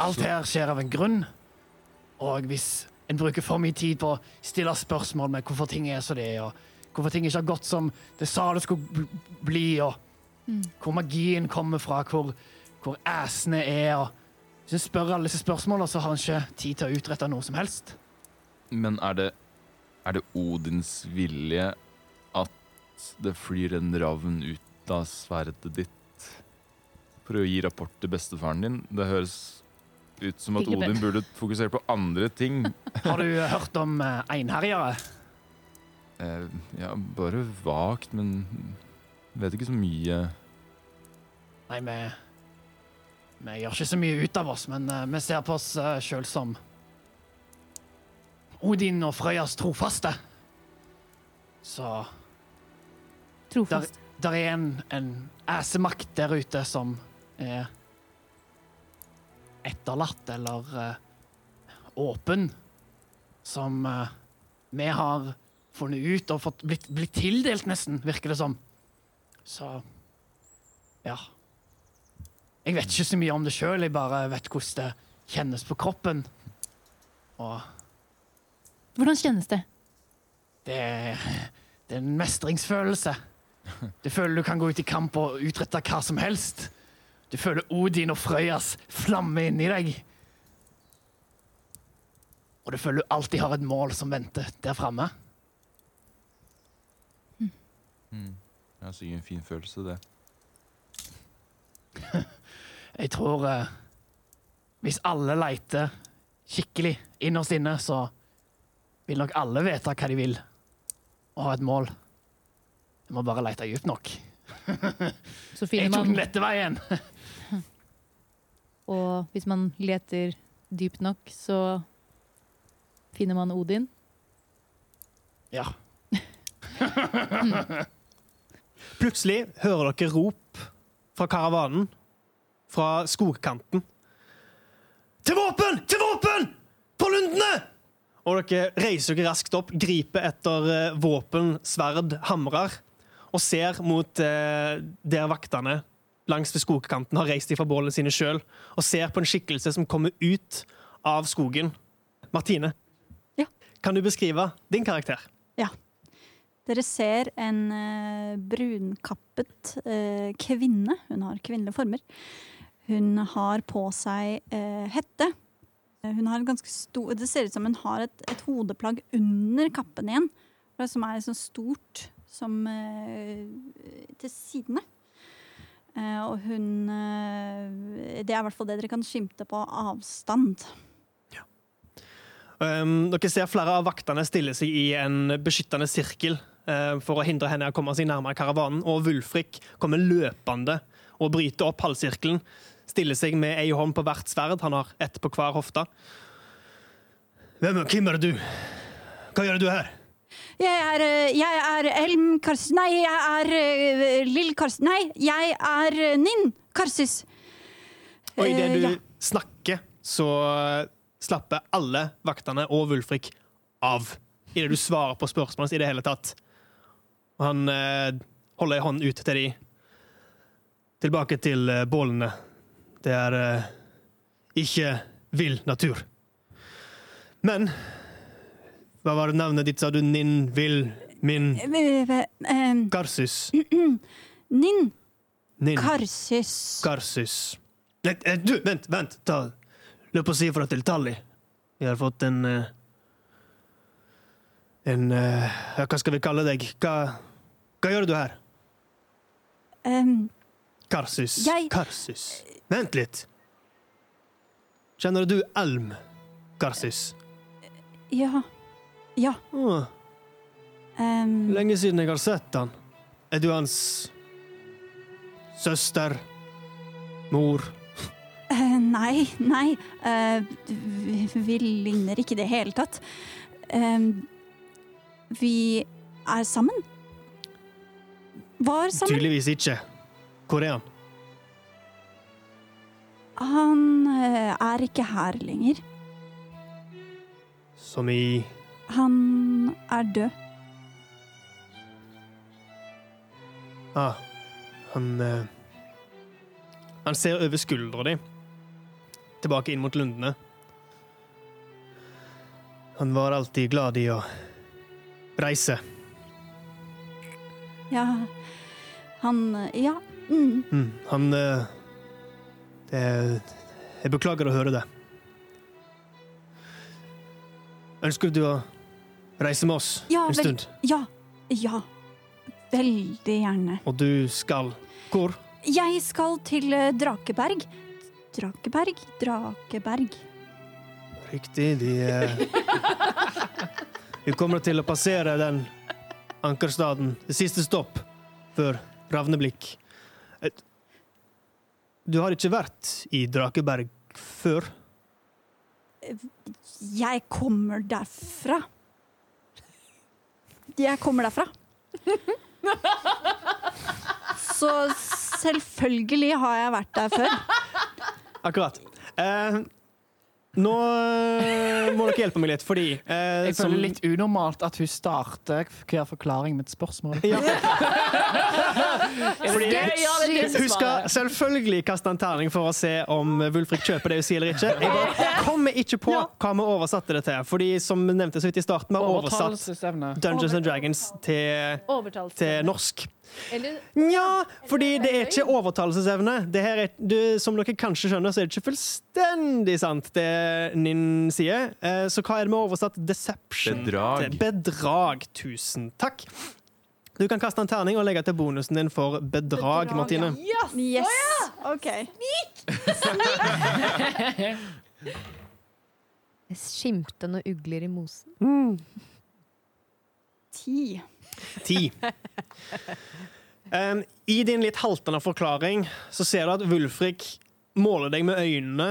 Alt her skjer av en grunn. Og hvis en bruker for mye tid på å stille spørsmål med hvorfor ting er som det er, og hvorfor ting ikke har gått som det sa det skulle bli, og hvor magien kommer fra, hvor, hvor æsene er og Hvis en spør alle disse spørsmålene, så har en ikke tid til å utrette noe som helst. Men er det, er det Odins vilje at det flyr en ravn ut av sverdet ditt for å gi rapport til bestefaren din? Det høres ut som at Odin burde fokusere på andre ting. Har du hørt om eh, einherjere? Eh, ja, bare vagt, men vet ikke så mye. Nei, vi Vi gjør ikke så mye ut av oss, men eh, vi ser på oss sjøl som Odin og Frøyas trofaste. Så trofast. der er en, en æsemakt der ute som er etterlatt eller eh, åpen, som eh, vi har funnet ut og fått blitt, blitt tildelt, nesten, virker det som. Så ja. Jeg vet ikke så mye om det sjøl, jeg bare vet hvordan det kjennes på kroppen. Og Hvordan kjennes det? det er, det er en mestringsfølelse. Du føler du kan gå ut i kamp og utrette hva som helst. Du føler Odin og Frøyas flamme inni deg. Og du føler du alltid har et mål som venter der framme. Det er sikkert en fin følelse, det. Jeg tror eh, hvis alle leiter skikkelig innerst inne, så vil nok alle vite hva de vil, og ha et mål. Jeg må bare lete dypt nok. Så Jeg tok den lette veien. Og hvis man leter dypt nok, så finner man Odin. Ja. Plutselig hører dere rop fra karavanen, fra skogkanten. Til våpen! Til våpen! På lundene! Og dere reiser dere raskt opp, griper etter eh, våpen, sverd, hamrer, og ser mot eh, der vaktene langs ved skogkanten har reist ifra bålene sine sjøl, og ser på en skikkelse som kommer ut av skogen. Martine, Ja. kan du beskrive din karakter? Ja. Dere ser en uh, brunkappet uh, kvinne. Hun har kvinnelige former. Hun har på seg uh, hette. Hun har en ganske stor, det ser ut som hun har et, et hodeplagg under kappen igjen, som er så stort som til sidene. Eh, og hun eh, Det er i hvert fall det dere kan skimte på avstand. Um, dere ser flere av vaktene stille seg i en beskyttende sirkel uh, for å hindre henne å komme seg nærmere karavanen, og Wulfrik kommer løpende og bryter opp halvsirkelen. Stiller seg med ei hånd på hvert sverd, han har ett på hver hofte. Hvem, hvem er du? Hva gjør du her? Jeg er, eh, jeg er Elm Karsis Nei, jeg er uh, Lill Karsis Nei, jeg er eh, Ninn Karsis. Og idet Eh, du ja. snakker, så slapper alle vaktene og Wulfrik av. Idet du svarer på spørsmålet i det hele tatt. Og han eh, holder ei hånd ut til de. Tilbake til eh, bålene. Det er eh, ikke vill natur. Men Hva var navnet ditt, sa du? Nin, Vil, min, Karsis. Nin. Nin. Karsis. Garsus. Nei, eh, du, vent, vent. Ta, løp og si ifra til Tally. Vi har fått en eh, En eh, ja, Hva skal vi kalle deg? Hva, hva gjør du her? Um, Karsus. Jeg- Karsus. Vent litt. Kjenner du Elm, Karsus? ja. Ja. Ah. Um, lenge siden jeg har sett han. Er du hans søster? Mor? Uh, nei, nei. Uh, vi, vi ligner ikke i det hele tatt. Uh, vi er sammen. Var sammen. Tydeligvis ikke. Hvor er han? Han eh, er ikke her lenger. Som i Han er død. Ah, han eh, Han ser over skuldra di, tilbake inn mot lundene. Han var alltid glad i å reise. Ja, han Ja. Mm. Mm, han eh, det, Jeg beklager å høre det. Ønsker du å reise med oss Ja, en stund? Ja. Ja. Veldig gjerne. Og du skal hvor? Jeg skal til eh, Drakeberg. Drakeberg? Drakeberg. Riktig, de eh, Vi kommer til å passere den ankerstaden. Det siste stopp før Ravneblikk. Du har ikke vært i Drakeberg før? Jeg kommer derfra. Jeg kommer derfra. Så selvfølgelig har jeg vært der før. Akkurat. Eh, nå eh, må dere hjelpe meg litt, fordi eh, Jeg føler litt unormalt at hun starter hver forklaring med et spørsmål. Ja. Fordi hun skal selvfølgelig kaste en terning for å se om Wulfrik kjøper det hun sier eller ikke. Jeg bare kommer ikke på hva vi oversatte det til. Fordi som nevnte så vidt i starten, vi har oversatt Dungeons and Dragons til, til norsk. Eller Nja, fordi det er ikke overtalelsesevne. Det her er, du, som dere kanskje skjønner, så er det ikke fullstendig sant, det Ninn sier. Eh, Så hva er det vi har oversatt deception Bedrag. til? Bedrag. Tusen takk. Du kan kaste en terning og legge til bonusen din for bedrag, Martine. Yes! OK. Det skimte noen ugler i mosen. Ti. Ti. Um, I din litt haltende forklaring så ser du at Wulfrik måler deg med øynene,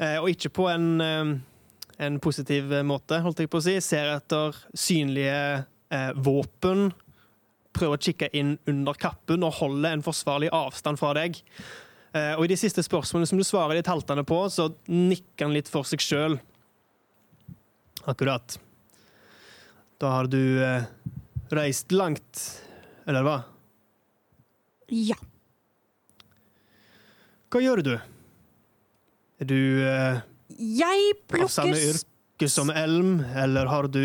eh, og ikke på en, um, en positiv måte, holdt jeg på å si. Ser etter synlige eh, våpen, prøver å kikke inn under kappen og holder en forsvarlig avstand fra deg. Eh, og i de siste spørsmålene som du svarer litt haltende på, så nikker han litt for seg sjøl. Akkurat. Da har du eh, reist langt, eller hva? Ja. Hva gjør du? Er du eh, Jeg av samme yrke som Elm, eller har du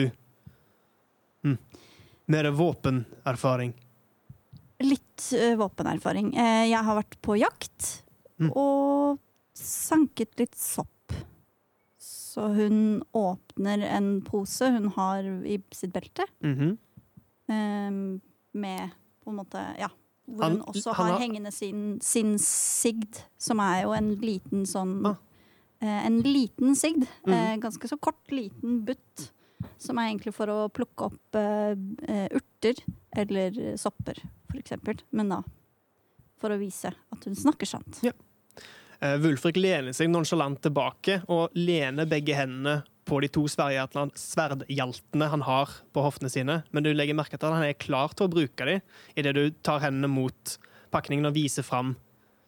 hm, mer våpenerfaring? Litt eh, våpenerfaring. Eh, jeg har vært på jakt Mm. og sanket litt sopp. Så hun åpner en pose hun har i sitt belte, Mhm. eh, med på en måte Ja. Hvor Han- hun også har har- hengende sin, sin sigd, som er jo en liten sånn Ah. En liten sigd. Mhm. Eh, ganske så kort, liten butt. Som er egentlig for å plukke opp urter eller sopper, eksempel. Men da for å vise at hun snakker sant. Ja. Wulfrik lener seg nonsjalant tilbake og lener begge hendene på de to sverdhjaltene han har på hoftene sine, men du legger merke til at han er klar til å bruke dem idet du tar hendene mot pakningen og viser fram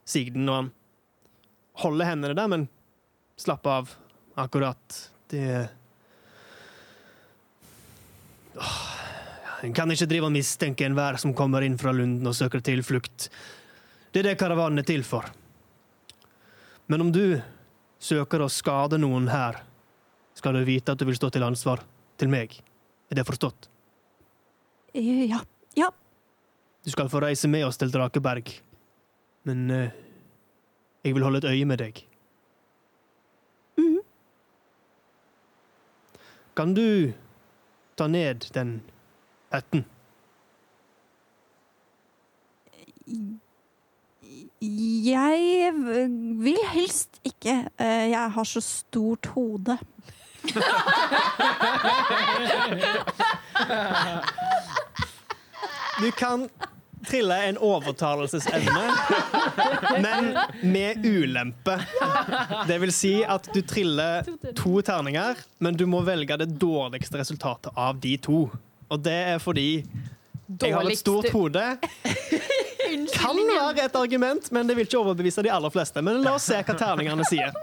sigden. Og han holder hendene der, men slapper av. Akkurat. Det Åh, En kan ikke drive og mistenke enhver som kommer inn fra lunden og søker tilflukt. Det er det karavanen er til for. Men om du søker å skade noen her, skal du vite at du vil stå til ansvar til meg. Er det forstått? Eh, Ja. Ja. Du skal få reise med oss til Drakeberg, men eh, jeg vil holde et øye med deg. Mhm. Kan du ta ned den hetten? Jeg vil helst ikke. Eh, Jeg har så stort hode. Du kan trille en overtalelsesevne, men med ulempe. Det vil si at du triller to terninger, men du må velge det dårligste resultatet av de to. Og det er fordi jeg har et stort hode. Kan være et argument, men det vil ikke overbevise de aller fleste. Men la oss se hva terningene sier.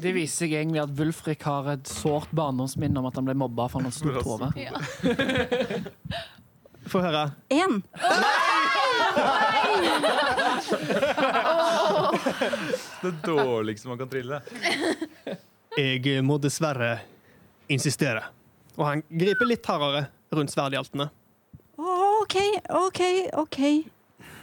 Det viser seg egentlig at Wulfrik har et sårt barndomsminne om at han ble mobba for noe stort hode. Få høre. Én. Det dårligste man kan trille. Jeg må dessverre insistere. Og han griper litt hardere rundt sverdhjaltene. OK, OK, OK.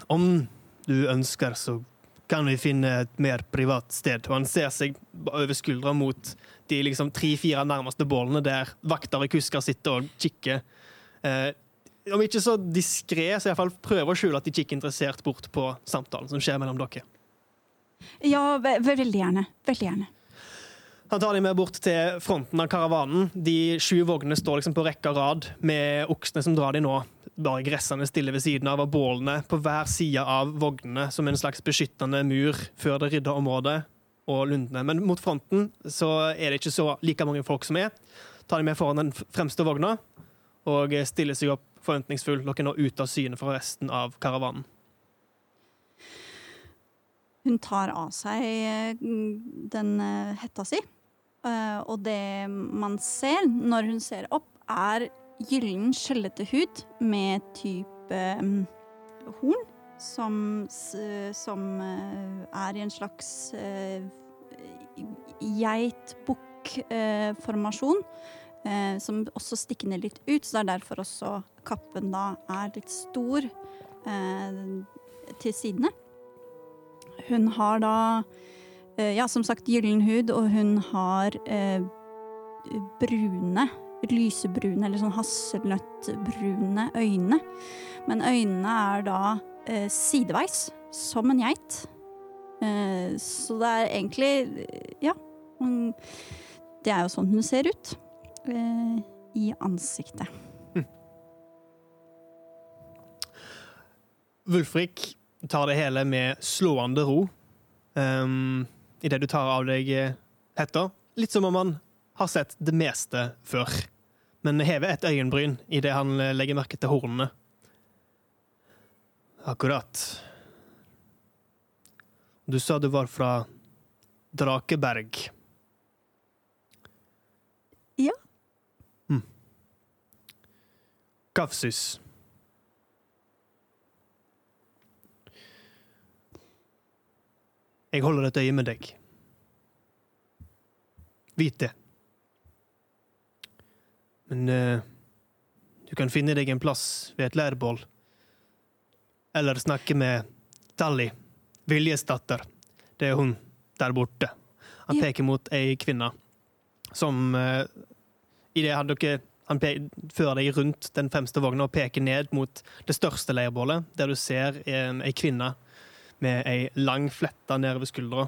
Om du ønsker, så kan vi finne et mer privat sted. Og han ser seg over skuldra mot de liksom tre-fire nærmeste bålene der vakter og kusker sitter og kikker. Eh, om ikke så diskré, så iallfall prøver å skjule at de kikker interessert bort på samtalen som skjer mellom dere. Ja, ve ve veldig gjerne. Veldig gjerne. Han tar de med bort til fronten av karavanen. De sju vognene står liksom på rekke og rad, med oksene som drar de nå bare gressende stille ved siden av, og bålene på hver side av vognene som en slags beskyttende mur før det rydda området og lundene. Men mot fronten så er det ikke så like mange folk som er. Tar de med foran den fremste vogna og stiller seg opp forventningsfull. Dere er nå ute av syne fra resten av karavanen. Hun tar av seg eh, den eh, hetta si, og det man ser når hun ser opp, er gyllen, skjellete hud med type mm, horn, som, som eh, er i en slags uh, geit-bukk-formasjon. eh, som også stikker ned litt ut, så det er derfor også kappen da er litt stor eh, til sidene. Hun har da, eh, ja, som sagt, gyllen hud, og hun har eh, brune lysebrune eller sånn hasselnøttbrune øyne. Men øynene er da eh, sideveis, som en geit. Eh, så det er egentlig eh, Ja. Hun, Det er jo sånn hun ser ut eh, i ansiktet. Wulfrik tar det hele med slående ro um, idet du tar av deg eh, hetta. Litt som om han har sett det meste før, men hever et øyenbryn idet han eh, legger merke til hornene. Akkurat. Du sa du var fra Drakeberg. Ja. Hm. Kafsus. Jeg holder et øye med deg. Vit det. Men uh, du kan finne deg en plass ved et leirbål. Eller snakke med Tally, Viljesdatter. Det er hun der borte. Han Ja. peker mot ei kvinne som uh, Idet han, dere- han fører deg rundt den fremste vogna og peker ned mot det største leirbålet, der du ser en, ei kvinne med ei lang flette nede ved skuldra.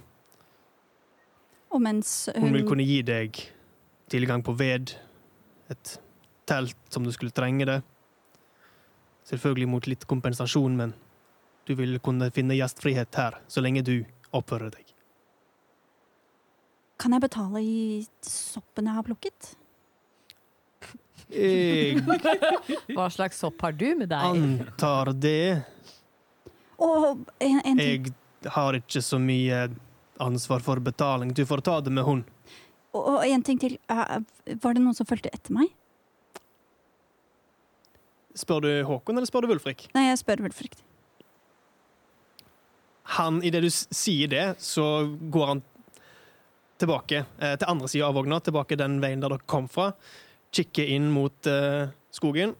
Og mens Hun vil kunne gi deg tilgang på ved, et telt som du skulle trenge det. Selvfølgelig mot litt kompensasjon, men du vil kunne finne gjestfrihet her så lenge du oppfører deg. Kan jeg betale i soppen jeg har plukket? Jeg Hva slags sopp har du med deg? antar det. Og en, en ting. Jeg har ikke så mye ansvar for betaling. Du får ta det med hun. Og, og en ting til. Var det noen som fulgte etter meg? Spør du Håkon, eller spør du Wulfrik? Nei, jeg spør Wulfrik. han, Idet du sier det, så går han tilbake eh, til andre sida av vogna, tilbake den veien der dere kom fra. Kikker inn mot eh, skogen.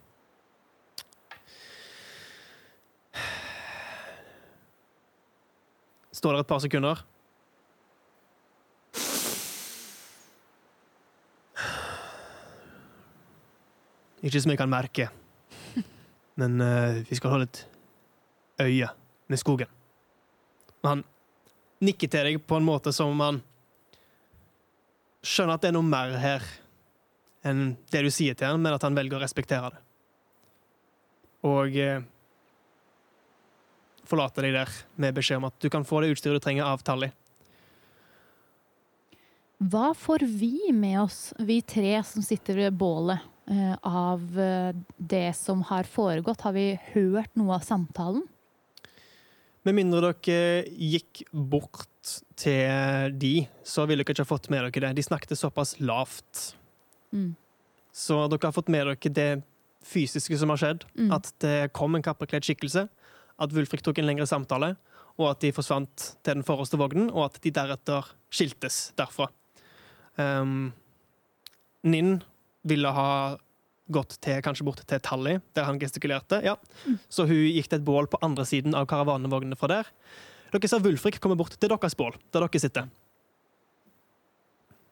Står der et par sekunder. Ikke som jeg kan merke, men uh, vi skal holde et øye med skogen. Han nikker til deg på en måte som om han skjønner at det er noe mer her enn det du sier til han, men at han velger å respektere det. Og eh, forlater deg der med beskjed om at du kan få det utstyret du trenger av Tally. Hva får vi med oss, vi tre som sitter ved bålet, eh, av eh, det som har foregått? Har vi hørt noe av samtalen? Med mindre dere gikk bort til de, så ville dere ikke ha fått med dere det. De snakket såpass lavt. Mm. Så dere har fått med dere det fysiske som har skjedd. Mm. At det kom en kapperkledd skikkelse, at Wulfrik tok en lengre samtale, og at de forsvant til den forreste vognen, og at de deretter skiltes derfra. Um, Ninn ville ha gått til, kanskje bort til Tally, der han gestikulerte. Ja. Så hun gikk til et bål på andre siden av karavanevognene fra der. Dere ser Wulfrik komme bort til deres bål, der dere sitter.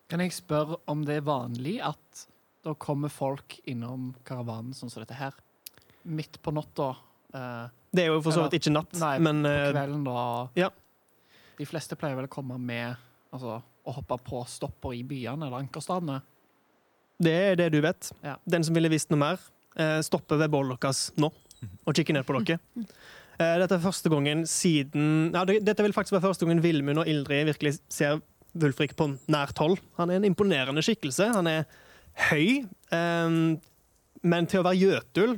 Kan jeg spørre om det er vanlig at da kommer folk innom karavanen sånn som dette her, midt på natta? Eh, Det er jo for så vidt ikke natt, nei, men på eh, kvelden, da. ja. De fleste pleier vel å komme med altså, å hoppe på stopper i byene eller ankerstadene. det er det du vet. Ja. Den som ville visst noe mer, eh, stopper ved bålet deres nå og kikker ned på dere. Eh, Dette er første gangen siden ja, Dette vil faktisk være første gangen Vilmund og Ildrid virkelig ser Wulfrik på nært hold. Han er en imponerende skikkelse. Han er høy, men til å være Jøtul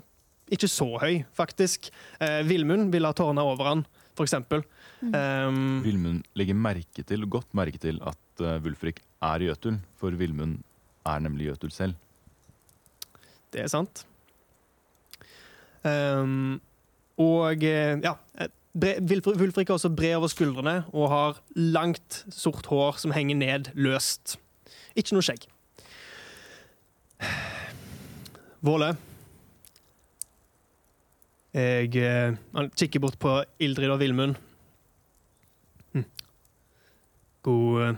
ikke så høy, faktisk. Eh, Vilmund ville ha tårna over han, for eksempel. Um, Vilmund legger merke til, godt merke til at uh, Wulfrik er Jøtul, for Vilmund er nemlig Jøtul selv. Det er sant. Um, og eh, ja eh, Wulfrik er også bred over skuldrene og har langt, sort hår som henger ned løst. Ikke noe skjegg. Våle. Jeg eh, Han kikker bort på Ildrid og Vilmund. Hm. God eh.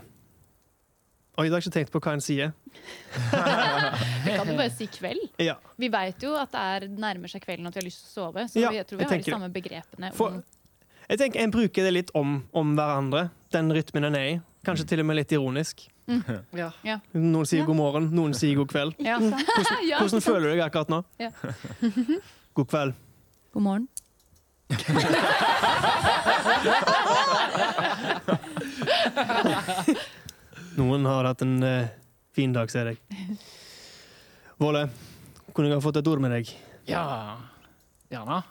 Oi, jeg har ikke tenkt på hva en sier. Vi kan jo bare si kveld. Ja. Vi veit jo at det er nærmer seg kvelden at vi har lyst til å sove. Så Ja, jeg tror vi jeg har de samme begrepene. For- Jeg tenker En bruker det litt om, om hverandre, den rytmen en er i. Kanskje til og med litt ironisk. Ja. Noen sier Ja. god morgen, noen sier god kveld. ja. Hvordan, ja, hvordan føler du deg akkurat nå? Ja. God kveld. God morgen. Noen har hatt en eh, fin dag, ser jeg. Våle, kunne jeg ha fått et ord med deg? ja. Gjerne.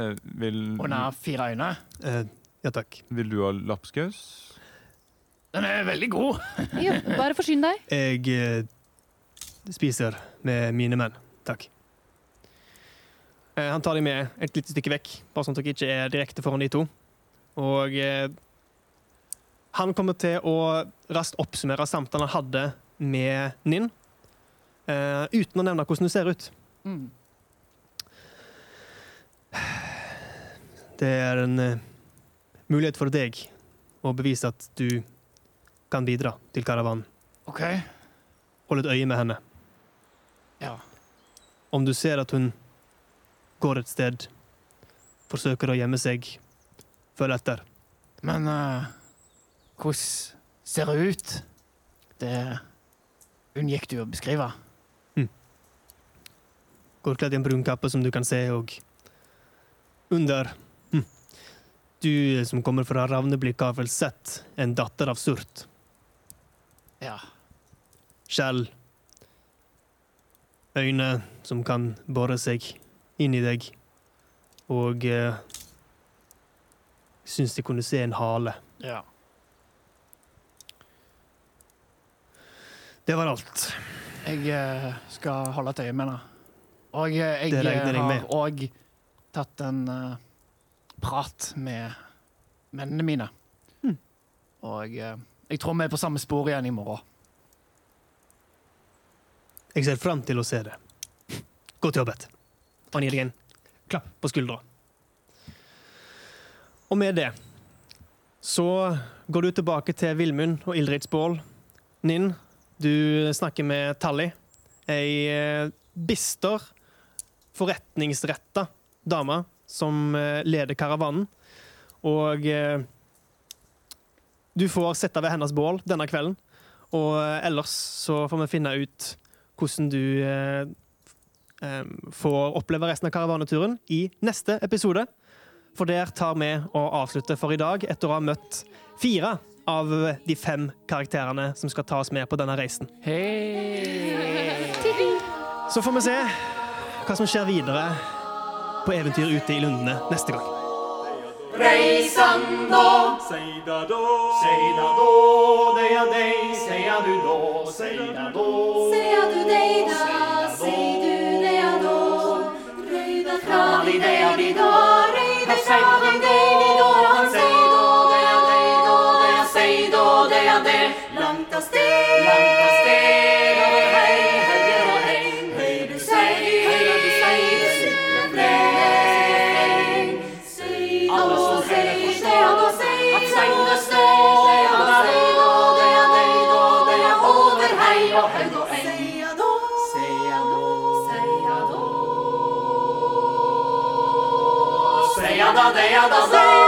Eh, vil, Under fire øyne. Eh, ja takk. vil du ha lapskaus? Den er veldig god. Ja, bare forsyn deg. Jeg eh, spiser med mine menn. Takk. Eh, han tar de med et lite stykke vekk, bare sånn at dere ikke er direkte foran de to. Og eh, han kommer til å raskt oppsummere samtalen han hadde med Ninn, eh, uten å nevne hvordan du ser ut. Mm. Det er en mulighet for deg å bevise at du kan bidra til karavanen. OK. Hold et øye med henne. Ja. Om du ser at hun går et sted, forsøker å gjemme seg, følg etter. Men uh, hvordan ser det ut? Det unngikk du å beskrive. Går kledd i en brun kappe som du kan se, og under mm. Du som kommer fra Ravneblikk, har vel sett en datter av Surt. Ja. Skjell. Øyne som kan bore seg inn i deg. Og eh, Syns de kunne se en hale. ja. Det var alt. Jeg eh, skal holde et øye med deg. Og eh, jeg Det regner jeg eh, med. har òg tatt en eh, prat med mennene mine. Hmm. Og eh, jeg tror vi er på samme spor igjen i morgen. Jeg ser fram til å se det. Godt jobbet. Han gir deg en klapp på skuldra. Og med det så går du tilbake til Villmund og Ildridsbål. Ninn, du snakker med Tally, ei eh, bister, forretningsretta dame som eh, leder karavanen. Og eh, du får sette ved hennes bål denne kvelden. Og ellers så får vi finne ut hvordan du får oppleve resten av karavaneturen i neste episode. For der tar vi og avslutter for i dag, etter å ha møtt fire av de fem karakterene som skal ta oss med på denne reisen. Hei! Så får vi se hva som skjer videre på eventyr ute i lundene neste gang. Reisando, seida då, seida då, deia dei, seia du då, seida då. Seia du dei da, idea di dore, do de, de do de, sei de, de, lantas de, seia då. Seia